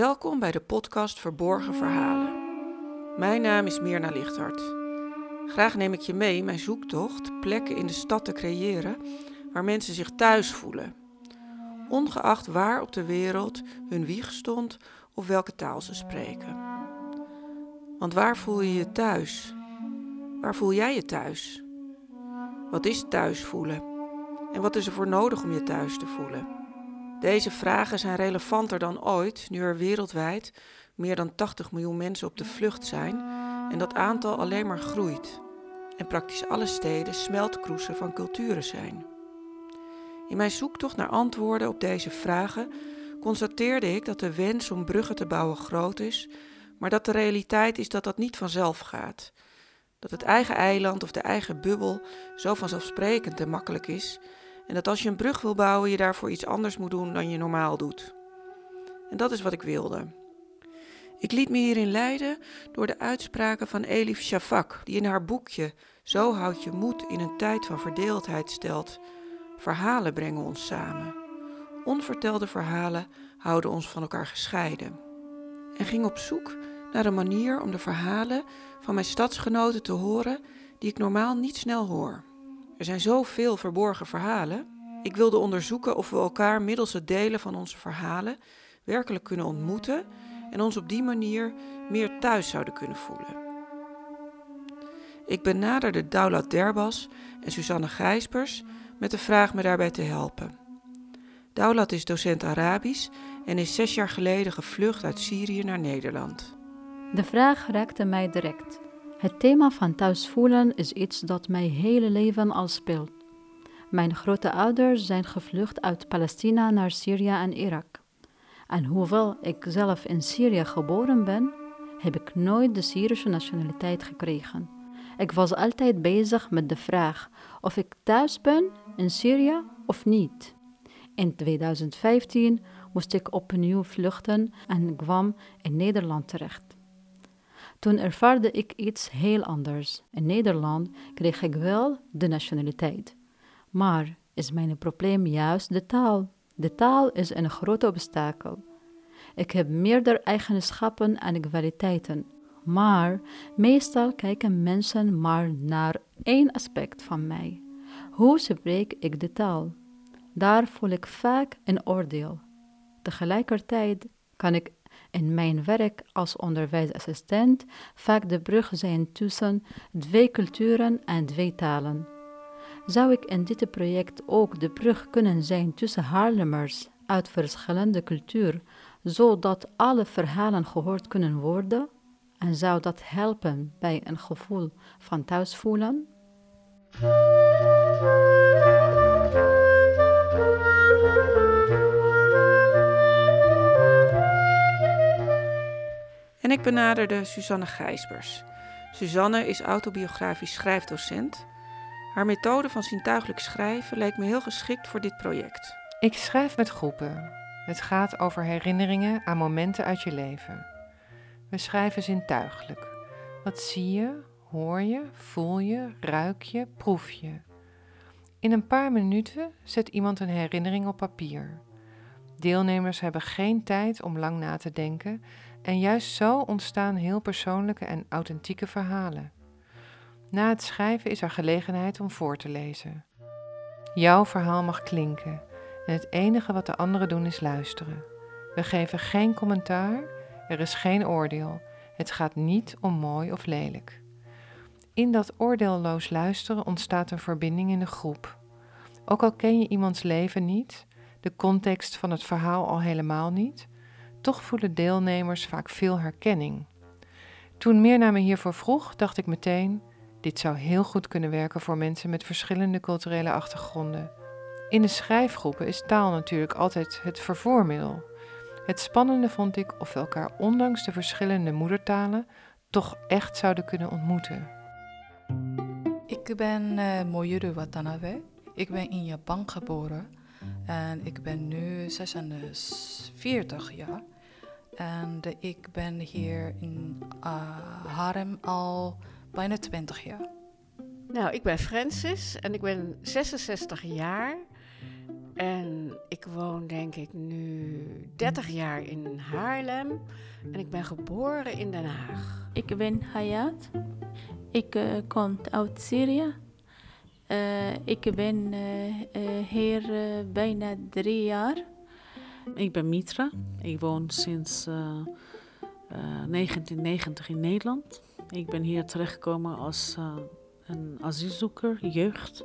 Welkom bij de podcast Verborgen Verhalen. Mijn naam is Mirna Lichthart. Graag neem ik je mee mijn zoektocht plekken in de stad te creëren waar mensen zich thuis voelen. Ongeacht waar op de wereld hun wieg stond of welke taal ze spreken. Want waar voel je je thuis? Waar voel jij je thuis? Wat is thuis voelen? En wat is er voor nodig om je thuis te voelen? Deze vragen zijn relevanter dan ooit nu er wereldwijd meer dan 80 miljoen mensen op de vlucht zijn en dat aantal alleen maar groeit en praktisch alle steden smeltkroesen van culturen zijn. In mijn zoektocht naar antwoorden op deze vragen constateerde ik dat de wens om bruggen te bouwen groot is, maar dat de realiteit is dat dat niet vanzelf gaat. Dat het eigen eiland of de eigen bubbel zo vanzelfsprekend en makkelijk is en dat als je een brug wil bouwen, je daarvoor iets anders moet doen dan je normaal doet. En dat is wat ik wilde. Ik liet me hierin leiden door de uitspraken van Elif Shafak, die in haar boekje Zo houd je moed in een tijd van verdeeldheid stelt. Verhalen brengen ons samen. Onvertelde verhalen houden ons van elkaar gescheiden. En ging op zoek naar een manier om de verhalen van mijn stadsgenoten te horen die ik normaal niet snel hoor. Er zijn zoveel verborgen verhalen. Ik wilde onderzoeken of we elkaar middels het delen van onze verhalen werkelijk kunnen ontmoeten en ons op die manier meer thuis zouden kunnen voelen. Ik benaderde Daulat Derbas en Suzanne Gijsbers met de vraag me daarbij te helpen. Daulat is docent Arabisch en is zes jaar geleden gevlucht uit Syrië naar Nederland. De vraag raakte mij direct. Het thema van thuisvoelen is iets dat mijn hele leven al speelt. Mijn grote ouders zijn gevlucht uit Palestina naar Syrië en Irak. En hoewel ik zelf in Syrië geboren ben, heb ik nooit de Syrische nationaliteit gekregen. Ik was altijd bezig met de vraag of ik thuis ben in Syrië of niet. In 2015 moest ik opnieuw vluchten en kwam in Nederland terecht. Toen ervaarde ik iets heel anders. In Nederland kreeg ik wel de nationaliteit. Maar is mijn probleem juist de taal? De taal is een groot obstakel. Ik heb meerdere eigenschappen en kwaliteiten, maar meestal kijken mensen maar naar één aspect van mij. Hoe spreek ik de taal? Daar voel ik vaak een oordeel. Tegelijkertijd kan ik in mijn werk als onderwijsassistent vaak de brug zijn tussen twee culturen en twee talen. Zou ik in dit project ook de brug kunnen zijn tussen Haarlemers uit verschillende culturen, zodat alle verhalen gehoord kunnen worden? En zou dat helpen bij een gevoel van thuisvoelen? En ik benaderde Suzanne Gijsbers. Suzanne is autobiografisch schrijfdocent. Haar methode van zintuigelijk schrijven leek me heel geschikt voor dit project. Ik schrijf met groepen. Het gaat over herinneringen aan momenten uit je leven. We schrijven zintuigelijk. Wat zie je, hoor je, voel je, ruik je, proef je. In een paar minuten zet iemand een herinnering op papier. Deelnemers hebben geen tijd om lang na te denken en juist zo ontstaan heel persoonlijke en authentieke verhalen. Na het schrijven is er gelegenheid om voor te lezen. Jouw verhaal mag klinken en het enige wat de anderen doen is luisteren. We geven geen commentaar, er is geen oordeel. Het gaat niet om mooi of lelijk. In dat oordeelloos luisteren ontstaat een verbinding in de groep. Ook al ken je iemands leven niet, de context van het verhaal al helemaal niet, toch voelen deelnemers vaak veel herkenning. Toen Mirna me hiervoor vroeg, dacht ik meteen: dit zou heel goed kunnen werken voor mensen met verschillende culturele achtergronden. In de schrijfgroepen is taal natuurlijk altijd het vervoermiddel. Het spannende vond ik of we elkaar ondanks de verschillende moedertalen toch echt zouden kunnen ontmoeten. Ik ben uh, Moyuru Watanabe. Ik ben in Japan geboren. En ik ben nu 46 jaar. En ik ben hier in uh, Harem al bijna 20 jaar. Nou, ik ben Francis en ik ben 66 jaar. En ik woon denk ik nu 30 jaar in Haarlem. En ik ben geboren in Den Haag. Ik ben Hayat. Ik uh, kom uit Syrië. Uh, ik ben uh, hier bijna drie jaar. Ik ben Mitra. Ik woon sinds 1990 in Nederland. Ik ben hier terechtgekomen als een asielzoeker, jeugd.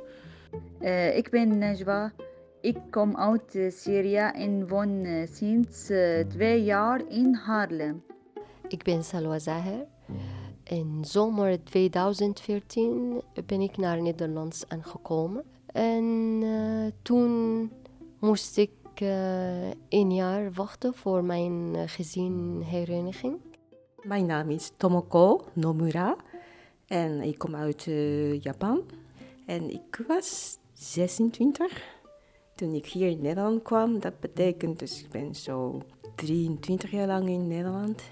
ik ben Najwa. Ik kom uit Syrië en woon sinds twee jaar in Haarlem. Ik ben Salwa Zaher. In zomer 2014 ben ik naar Nederland aangekomen. En uh, toen moest ik uh, een jaar wachten voor mijn uh, gezinhereniging. Mijn naam is Tomoko Nomura en ik kom uit Japan. En ik was 26 toen ik hier in Nederland kwam. Dat betekent dus ik ben zo 23 jaar lang in Nederland.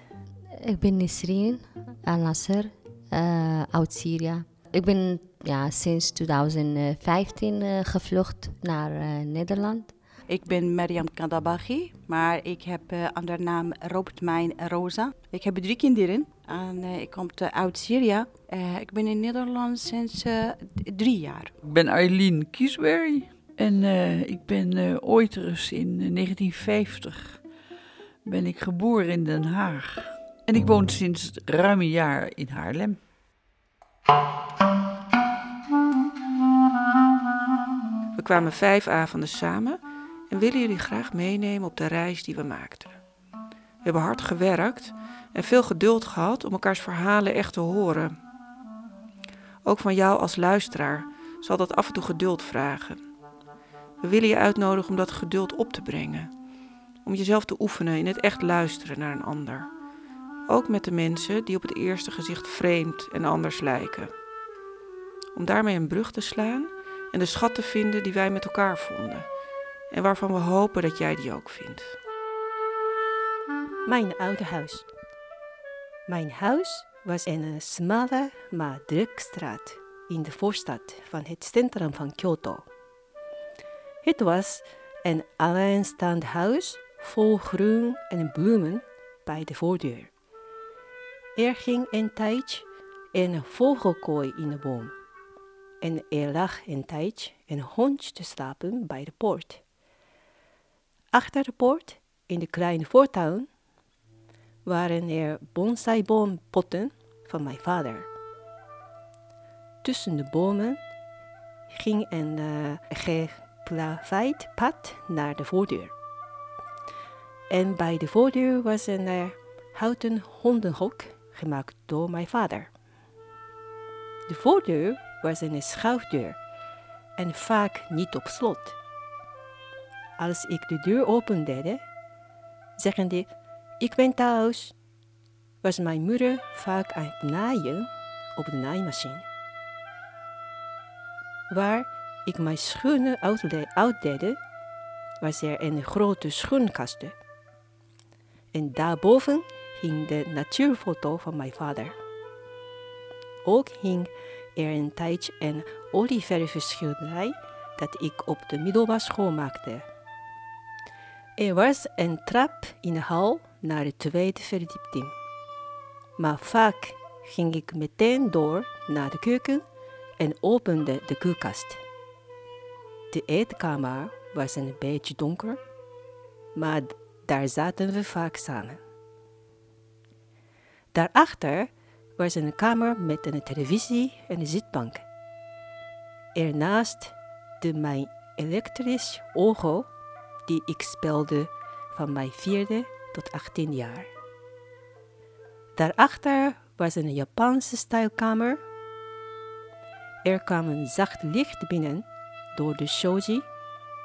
Ik ben Nisreen Al-Nasser uh, uit Syrië. Ik ben ja, sinds 2015 uh, gevlucht naar uh, Nederland. Ik ben Mariam Kadabachi, maar ik heb uh, onder naam Robert Mijn Rosa. Ik heb drie kinderen en uh, ik kom uit Syrië. Uh, ik ben in Nederland sinds drie jaar. Ik ben Eileen Kiesberry en ik ben ooit eens in 1950 ben ik geboren in Den Haag. En ik woon sinds ruim een jaar in Haarlem. We kwamen vijf avonden samen en willen jullie graag meenemen op de reis die we maakten. We hebben hard gewerkt en veel geduld gehad om elkaars verhalen echt te horen. Ook van jou als luisteraar zal dat af en toe geduld vragen. We willen je uitnodigen om dat geduld op te brengen, om jezelf te oefenen in het echt luisteren naar een ander. Ook met de mensen die op het eerste gezicht vreemd en anders lijken. Om daarmee een brug te slaan en de schat te vinden die wij met elkaar vonden. En waarvan we hopen dat jij die ook vindt. Mijn oude huis. Mijn huis was in een smalle maar drukke straat in de voorstad van het centrum van Kyoto. Het was een alleenstaand huis vol groen en bloemen bij de voordeur. Er ging een tijdje een vogelkooi in de boom. En er lag een tijdje een hondje te slapen bij de poort. Achter de poort, in de kleine voortuin, waren er bonsaiboompotten van mijn vader. Tussen de bomen ging een uh, geplaveid pad naar de voordeur. En bij de voordeur was een uh, houten hondenhok gemaakt door mijn vader. De voordeur was een schuifdeur en vaak niet op slot. Als ik de deur opende, zeggende ik ben thuis, was mijn moeder vaak aan het naaien op de naaimachine. Waar ik mijn schoenen uitdeed, was er een grote schoenkast. En daarboven hing de natuurfoto van mijn vader. Ook hing er een tijdje een olieverfschilderij dat ik op de middelbare school maakte. Er was een trap in de hal naar de tweede verdieping. Maar vaak ging ik meteen door naar de keuken en opende de koelkast. De eetkamer was een beetje donker, maar daar zaten we vaak samen. Daarachter was een kamer met een televisie en een zitbank. Ernaast de mijn elektrisch orgel die ik speelde van mijn vierde tot 18 jaar. Daarachter was een Japanse stijlkamer. Er kwam een zacht licht binnen door de shoji,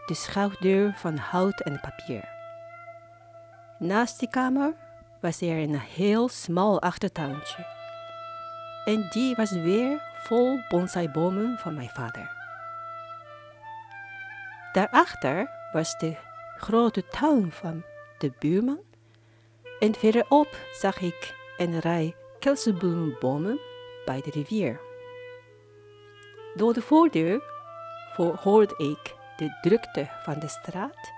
de schuifdeur van hout en papier. Naast die kamer was er een heel smal achtertuintje. En die was weer vol bonsaibomen van mijn vader. Daarachter was de grote tuin van de buurman. En verderop zag ik een rij kelsenbloembomen bij de rivier. Door de voordeur hoorde ik de drukte van de straat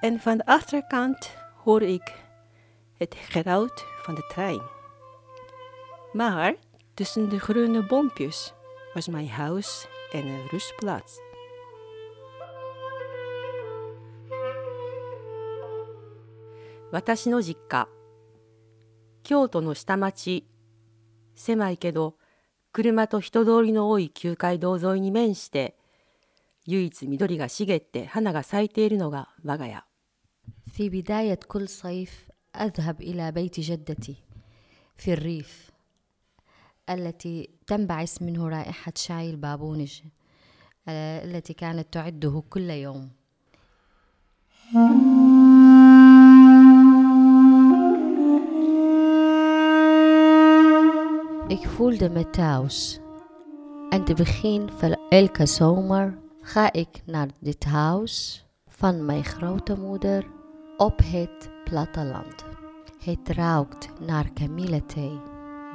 en van de achterkant hoor ik het geruut van de trein. Maar tussen de groene bompjes was mijn huis en een rustplaats. 私の実家京都の下町狭いけど車と人通りの多い旧街道沿いに面して唯一緑が茂って花が咲いているのが我が家 في بداية كل صيف أذهب إلى بيت جدتي في الريف التي تنبعث منه رائحة شاي البابونج آه، التي كانت تعده كل يوم. إكفول دمتاوس أنت بخين فالإلكا سومر خائك نارد هاوس فان ما مودر أوبهيت بلاتا لندن Het ruikt naar kamillethee,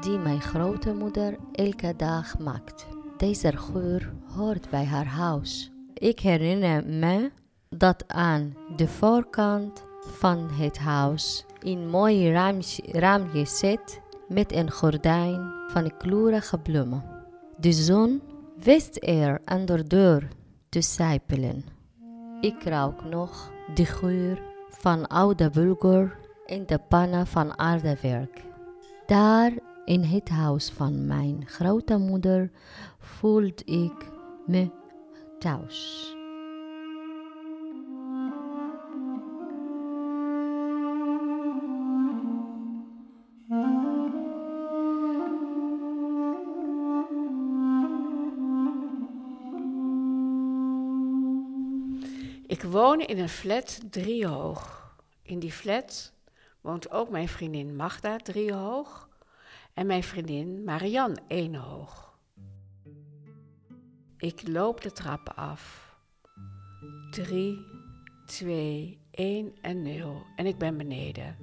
die mijn grootmoeder elke dag maakt. Deze geur hoort bij haar huis. Ik herinner me dat aan de voorkant van het huis een mooi raamje, zit met een gordijn van kleurige bloemen. De zon wist er aan de deur te sijpelen. Ik ruik nog de geur van oude bulgur in de pannen van aardewerk. Daar in het huis van mijn grootmoeder voelde ik me thuis. Ik woon in een flat driehoog. In die flat woont ook mijn vriendin Magda driehoog en mijn vriendin Marianne eenhoog. Ik loop de trappen af. 3, 2, 1 en 0 en ik ben beneden.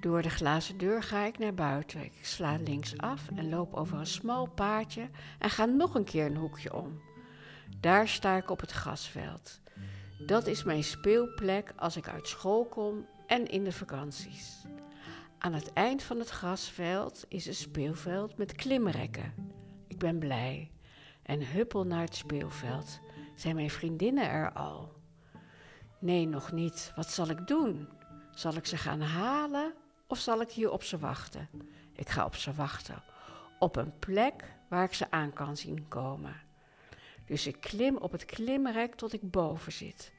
Door de glazen deur ga ik naar buiten. Ik sla links af en loop over een smal paadje en ga nog een keer een hoekje om. Daar sta ik op het grasveld. Dat is mijn speelplek als ik uit school kom en in de vakanties. Aan het eind van het grasveld is een speelveld met klimrekken. Ik ben blij en huppel naar het speelveld. Zijn mijn vriendinnen er al? Nee, nog niet. Wat zal ik doen? Zal ik ze gaan halen of zal ik hier op ze wachten? Ik ga op ze wachten. Op een plek waar ik ze aan kan zien komen. Dus ik klim op het klimrek tot ik boven zit.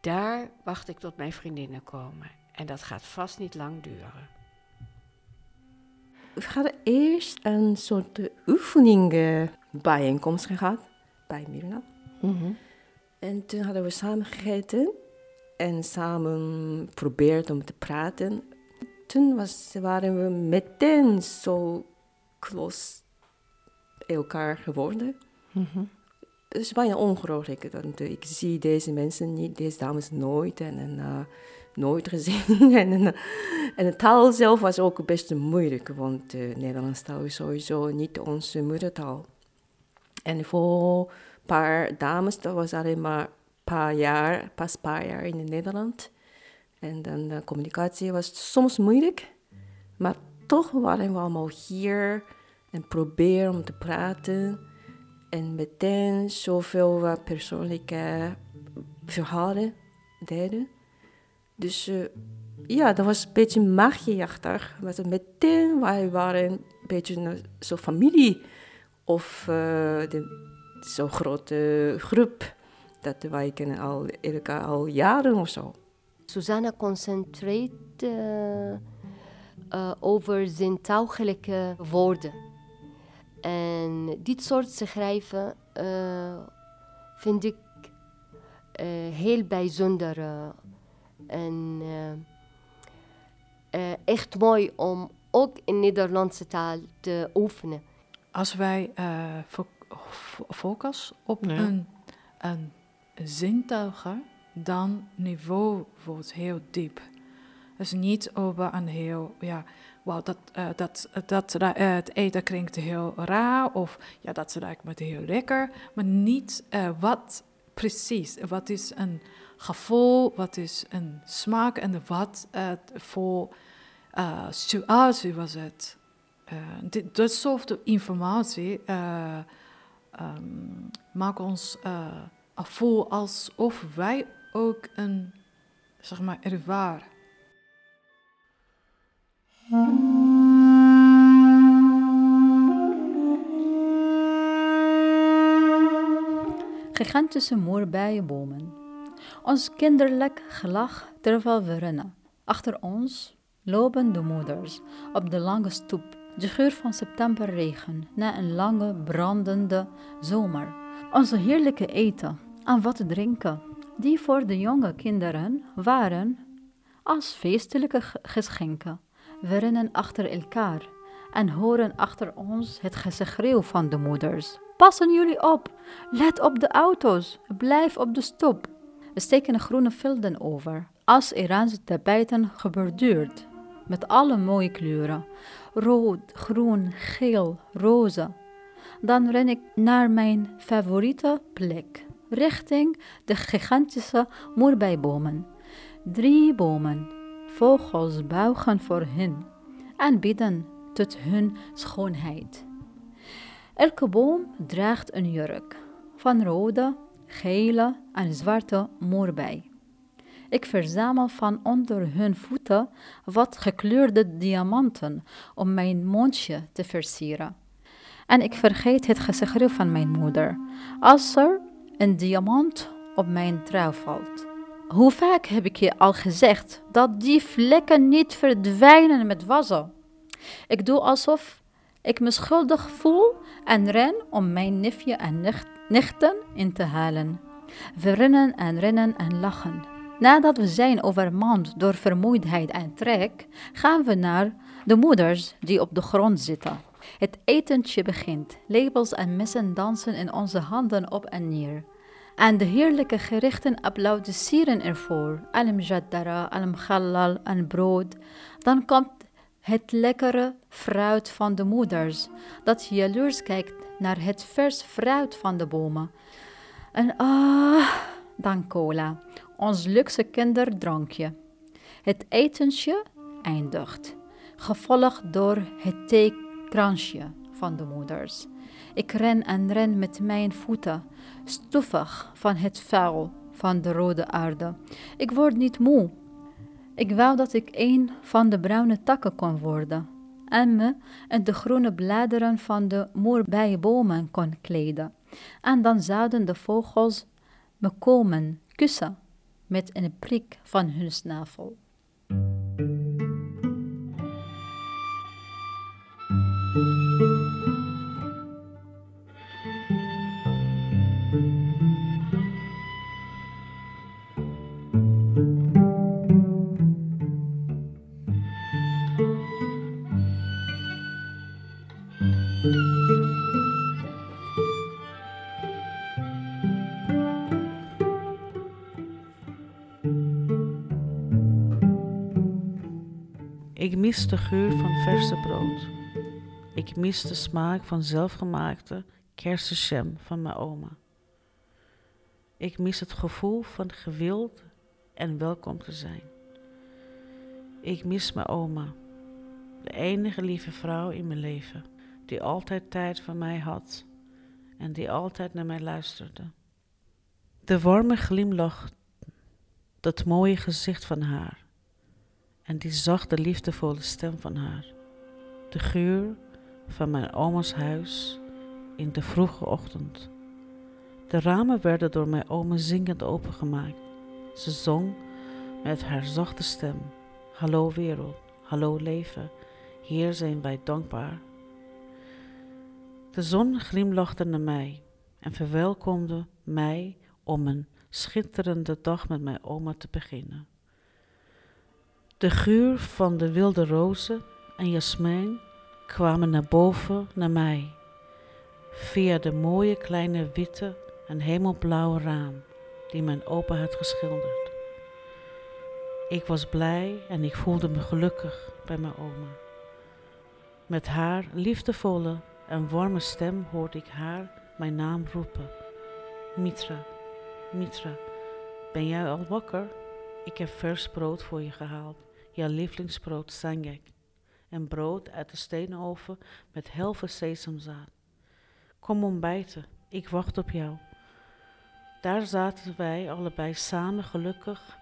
Daar wacht ik tot mijn vriendinnen komen. En dat gaat vast niet lang duren. We hadden eerst een soort oefening bijeenkomst gehad bij Mirna. En toen hadden we samen gegeten en samen probeerd om te praten. Toen was, waren we meteen zo close elkaar geworden. Het is bijna ongelooflijk. Want uh, ik zie deze mensen niet, deze dames nooit en, en uh, nooit gezien. en, en, de taal zelf was ook best moeilijk, want uh, Nederlands taal is sowieso niet onze moedertaal. En voor een paar dames, dat was alleen maar een paar jaar, pas een paar jaar in Nederland. En dan de communicatie was soms moeilijk, maar toch waren we allemaal hier en proberen om te praten. En meteen zoveel persoonlijke verhalen deden. Dus uh, ja, dat was een beetje magie achter. Meteen wij waren een beetje een zo familie. Of uh, zo'n grote groep. Dat wij kennen al, elkaar al jaren of zo. Susanna concentreert uh, over zintuigelijke woorden. En dit soort schrijven vind ik heel bijzonder uh, en echt mooi om ook in Nederlandse taal te oefenen. Als wij fo focus op een, een zintuigen, dan niveau wordt heel diep. Dus niet over een heel, ja, wauw, dat, uh, dat, dat, uh, het eten klinkt heel raar of ja, dat ruikt me heel lekker. Maar niet uh, wat precies wat is een gevoel, wat is een smaak en wat het voor uh, situatie was het. Uh, dit, dat soort informatie uh, um, maakt ons voelen alsof wij ook een, zeg maar, ervaren. Gigantische moerbijenbomen. Ons kinderlijk gelach terwijl we rennen. Achter ons lopen de moeders op de lange stoep. De geur van septemberregen na een lange brandende zomer. Onze heerlijke eten en wat drinken, die voor de jonge kinderen waren als feestelijke geschenken. We rennen achter elkaar en horen achter ons het geschreeuw van de moeders. Passen jullie op, let op de auto's, blijf op de stoep. We steken groene velden over, als Iraanse tapijten geborduurd, met alle mooie kleuren. Rood, groen, geel, roze. Dan ren ik naar mijn favoriete plek, richting de gigantische moerbijbomen. Drie bomen, vogels buigen voor hen en bidden tot hun schoonheid. Elke boom draagt een jurk van rode, gele en zwarte moorbij. Ik verzamel van onder hun voeten wat gekleurde diamanten om mijn mondje te versieren. En ik vergeet het geschreeuw van mijn moeder als er een diamant op mijn trouw valt. Hoe vaak heb ik je al gezegd dat die vlekken niet verdwijnen met wassen? Ik doe alsof ik me schuldig voel en ren om mijn nichtje en nicht, nichten in te halen. We rennen en rennen en lachen. Nadat we zijn overmand door vermoeidheid en trek, gaan we naar de moeders die op de grond zitten. Het etentje begint. Lepels en messen dansen in onze handen op en neer. En de heerlijke gerichten applaudisseren ervoor. Al-mjaddara, al-mkhallal en brood. Dan komt het lekkere fruit van de moeders, dat jaloers kijkt naar het vers fruit van de bomen. En ah, dan cola, ons luxe kinderdrankje. Het etentje eindigt, gevolgd door het theekransje van de moeders. Ik ren en ren met mijn voeten, stoffig van het vuil van de rode aarde. Ik word niet moe. Ik wou dat ik een van de bruine takken kon worden en me in de groene bladeren van de moerbijbomen kon kleden. En dan zouden de vogels me komen kussen met een prik van hun snavel. Ik mis de geur van verse brood. Ik mis de smaak van zelfgemaakte kersenjam van mijn oma. Ik mis het gevoel van gewild en welkom te zijn. Ik mis mijn oma, de enige lieve vrouw in mijn leven, die altijd tijd voor mij had en die altijd naar mij luisterde. De warme glimlach, dat mooie gezicht van haar en die zachte, liefdevolle stem van haar. De geur van mijn oma's huis in de vroege ochtend. De ramen werden door mijn oma zingend opengemaakt. Ze zong met haar zachte stem: Hallo wereld, hallo leven, hier zijn wij dankbaar. De zon glimlachte naar mij en verwelkomde mij om een schitterende dag met mijn oma te beginnen. De geur van de wilde rozen en jasmijn kwamen naar boven naar mij, via de mooie kleine witte en hemelblauwe raam die mijn opa had geschilderd. Ik was blij en ik voelde me gelukkig bij mijn oma. Met haar liefdevolle en warme stem hoorde ik haar mijn naam roepen. Mitra, Mitra, ben jij al wakker? Ik heb vers brood voor je gehaald. Jouw lievelingsbrood sangek. En brood uit de steenoven met helve sesamzaad. Kom ontbijten, ik wacht op jou. Daar zaten wij allebei samen gelukkig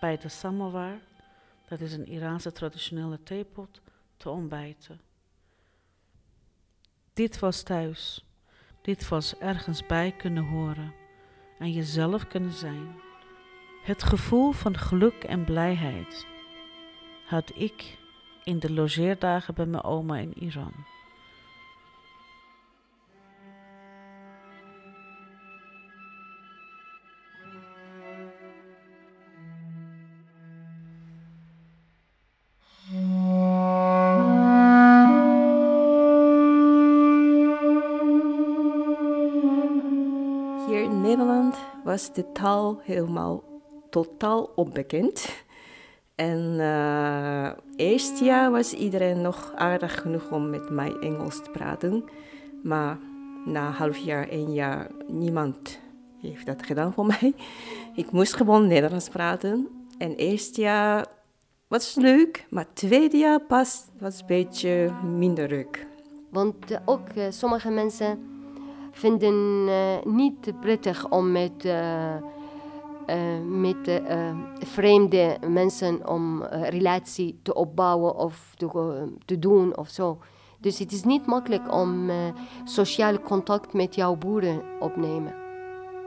bij de samovar, dat is een Iraanse traditionele theepot, te ontbijten. Dit was thuis. Dit was ergens bij kunnen horen en jezelf kunnen zijn. Het gevoel van geluk en blijheid had ik in de logeerdagen bij mijn oma in Iran. Hier in Nederland was de taal helemaal totaal onbekend. En eh eerst jaar was iedereen nog aardig genoeg om met mij Engels te praten. Maar na half jaar, één jaar, niemand heeft dat gedaan voor mij. Ik moest gewoon Nederlands praten. En eerst jaar was leuk, maar tweede jaar pas was een beetje minder leuk. Want eh, ook eh, sommige mensen vinden eh, niet prettig om met, met eh, eh, vreemde mensen om een relatie te opbouwen of te, te doen of zo. Dus het is niet makkelijk om eh sociaal contact met jouw boeren opnemen.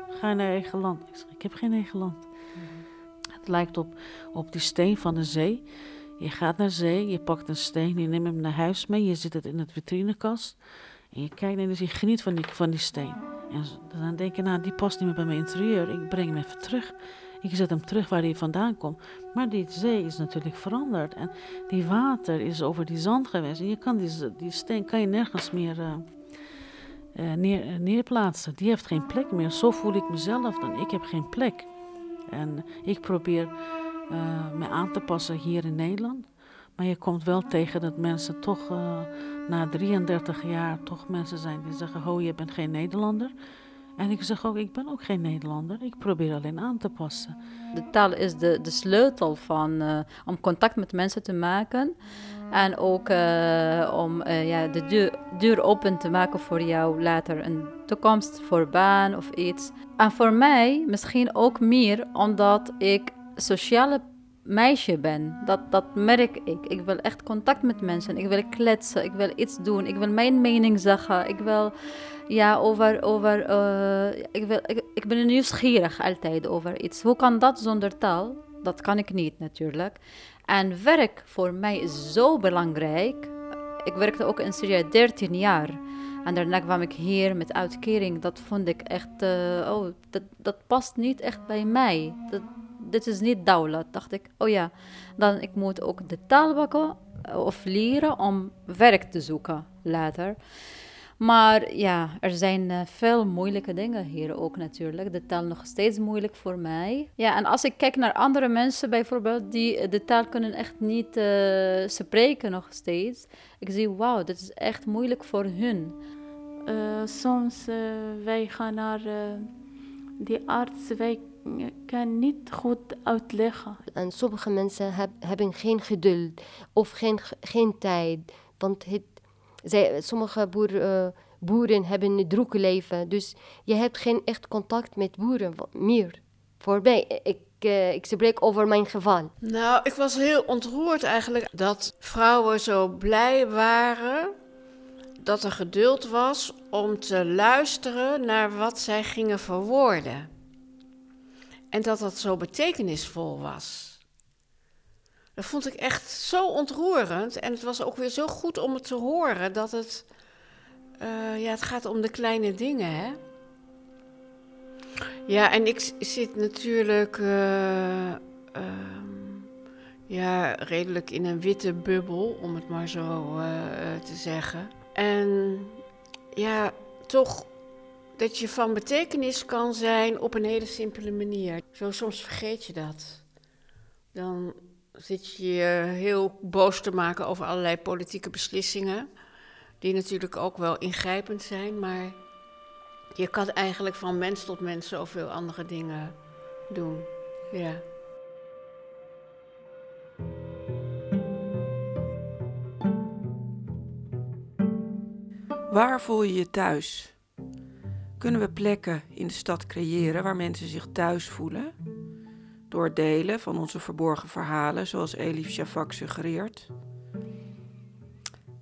Ga naar eigen land. Ik zeg, ik heb geen eigen land. Het lijkt op, op die steen van de zee. Je gaat naar zee, je pakt een steen, je neemt hem naar huis mee, je zet het in het vitrinekast. En je kijkt en dus je geniet van die, van die steen. En dan denk je, nou, die past niet meer bij mijn interieur. Ik breng hem even terug. Ik zet hem terug waar hij vandaan komt. Maar die zee is natuurlijk veranderd. En die water is over die zand geweest. En je kan die, die steen kan je nergens meer eh, eh, neer, eh, neerplaatsen. Die heeft geen plek meer. Zo voel ik mezelf dan. Ik heb geen plek. En ik probeer me aan te passen hier in Nederland. Maar je komt wel tegen dat mensen toch na 33 jaar toch mensen zijn die zeggen: Ho, je bent geen Nederlander. En ik zeg ook: Ik ben ook geen Nederlander. Ik probeer alleen aan te passen. De taal is de, de sleutel van, eh, om contact met mensen te maken. En ook eh, om eh, ja, de deur open te maken voor jou later een toekomst, voor baan of iets. En voor mij misschien ook meer omdat ik sociale meisje ben. Dat, dat merk ik. Ik wil echt contact met mensen. Ik wil kletsen. Ik wil iets doen. Ik wil mijn mening zeggen. Ik wil ja, over. over eh, ik, wil, ik, ik ben nieuwsgierig altijd over iets. Hoe kan dat zonder taal? Dat kan ik niet natuurlijk. En werk voor mij is zo belangrijk. Ik werkte ook in Syrië 13 jaar. En daarna kwam ik hier met uitkering. Dat vond ik echt, eh, oh, dat, dat past niet echt bij mij. Dat, dit is niet Daulat. Dacht ik, oh ja, dan ik moet ook de taal pakken eh, of leren om werk te zoeken later. Maar ja, er zijn eh, veel moeilijke dingen hier ook natuurlijk. De taal nog steeds moeilijk voor mij. Ja, en als ik kijk naar andere mensen bijvoorbeeld, die eh, de taal kunnen echt niet spreken nog steeds. Ik zie, wauw, dit is echt moeilijk voor hun. Soms wij gaan naar die arts, wij kunnen niet goed uitleggen. En sommige mensen heb, hebben geen geduld of geen, geen tijd. Want het, zij, sommige boer, uh, boeren hebben een druk leven. Dus je hebt geen echt contact met boeren meer. Voor mij, ik, uh, ik spreek over mijn geval. Nou, ik was heel ontroerd eigenlijk dat vrouwen zo blij waren dat er geduld was om te luisteren naar wat zij gingen verwoorden. En dat dat zo betekenisvol was. Dat vond ik echt zo ontroerend. En het was ook weer zo goed om het te horen dat het. Uh, ja, het gaat om de kleine dingen, hè? Ja, en ik zit natuurlijk. Uh, uh, ja, redelijk in een witte bubbel, om het maar zo te zeggen. En ja, toch dat je van betekenis kan zijn op een hele simpele manier. Zo soms vergeet je dat. Dan zit je heel boos te maken over allerlei politieke beslissingen, die natuurlijk ook wel ingrijpend zijn, maar Je kan eigenlijk van mens tot mens zoveel andere dingen doen. Ja. Waar voel je je thuis? Kunnen we plekken in de stad creëren waar mensen zich thuis voelen? Door delen van onze verborgen verhalen, zoals Elif Shafak suggereert.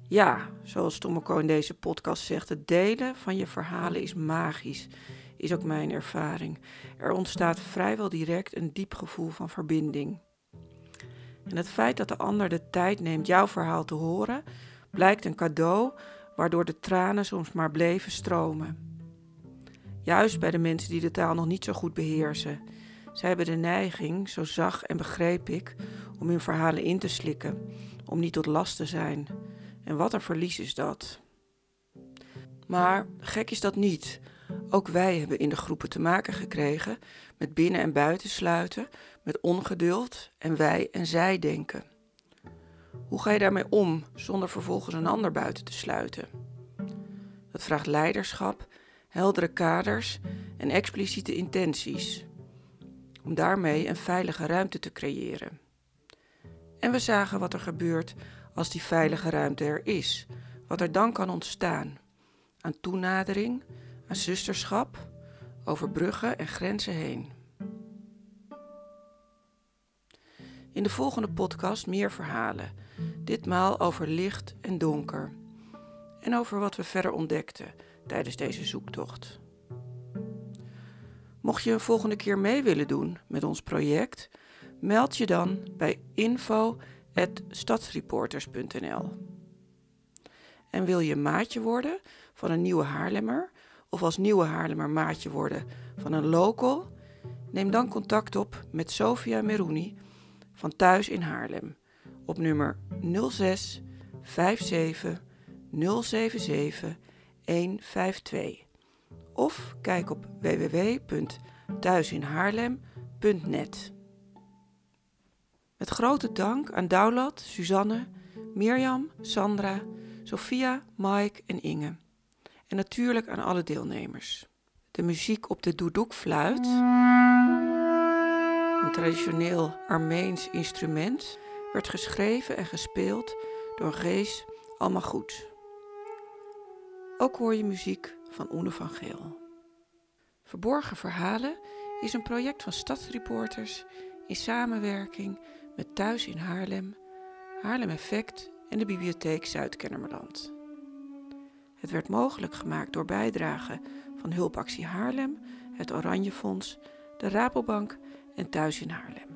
Ja, zoals Tomoko in deze podcast zegt, het delen van je verhalen is magisch, is ook mijn ervaring. Er ontstaat vrijwel direct een diep gevoel van verbinding. En het feit dat de ander de tijd neemt jouw verhaal te horen, blijkt een cadeau waardoor de tranen soms maar bleven stromen. Juist bij de mensen die de taal nog niet zo goed beheersen. Zij hebben de neiging, zo zag en begreep ik, om hun verhalen in te slikken, om niet tot last te zijn. En wat een verlies is dat. Maar gek is dat niet. Ook wij hebben in de groepen te maken gekregen met binnen- en buitensluiten, met ongeduld en wij en zij denken. Hoe ga je daarmee om zonder vervolgens een ander buiten te sluiten? Dat vraagt leiderschap, heldere kaders en expliciete intenties. Om daarmee een veilige ruimte te creëren. En we zagen wat er gebeurt als die veilige ruimte er is, wat er dan kan ontstaan. Aan toenadering, aan zusterschap, over bruggen en grenzen heen. In de volgende podcast meer verhalen, ditmaal over licht en donker. En over wat we verder ontdekten tijdens deze zoektocht. Mocht je een volgende keer mee willen doen met ons project, meld je dan bij info.stadsreporters.nl. En wil je maatje worden van een nieuwe Haarlemmer of als nieuwe Haarlemmer maatje worden van een local? Neem dan contact op met Sofia Merouni van Thuis in Haarlem op nummer 06 57 077 152 of kijk op www.thuisinhaarlem.net. Met grote dank aan Doulat, Suzanne, Mirjam, Sandra, Sophia, Mike en Inge. En natuurlijk aan alle deelnemers. De muziek op de doedoekfluit, een traditioneel Armeens instrument, werd geschreven en gespeeld door Gees Almagoed. Ook hoor je muziek van Oene van Geel. Verborgen Verhalen is een project van Stadsreporters in samenwerking met Thuis in Haarlem, Haarlem Effect en de Bibliotheek Zuid-Kennemerland. Het werd mogelijk gemaakt door bijdragen van Hulpactie Haarlem, het Oranje Fonds, de Rabobank en Thuis in Haarlem.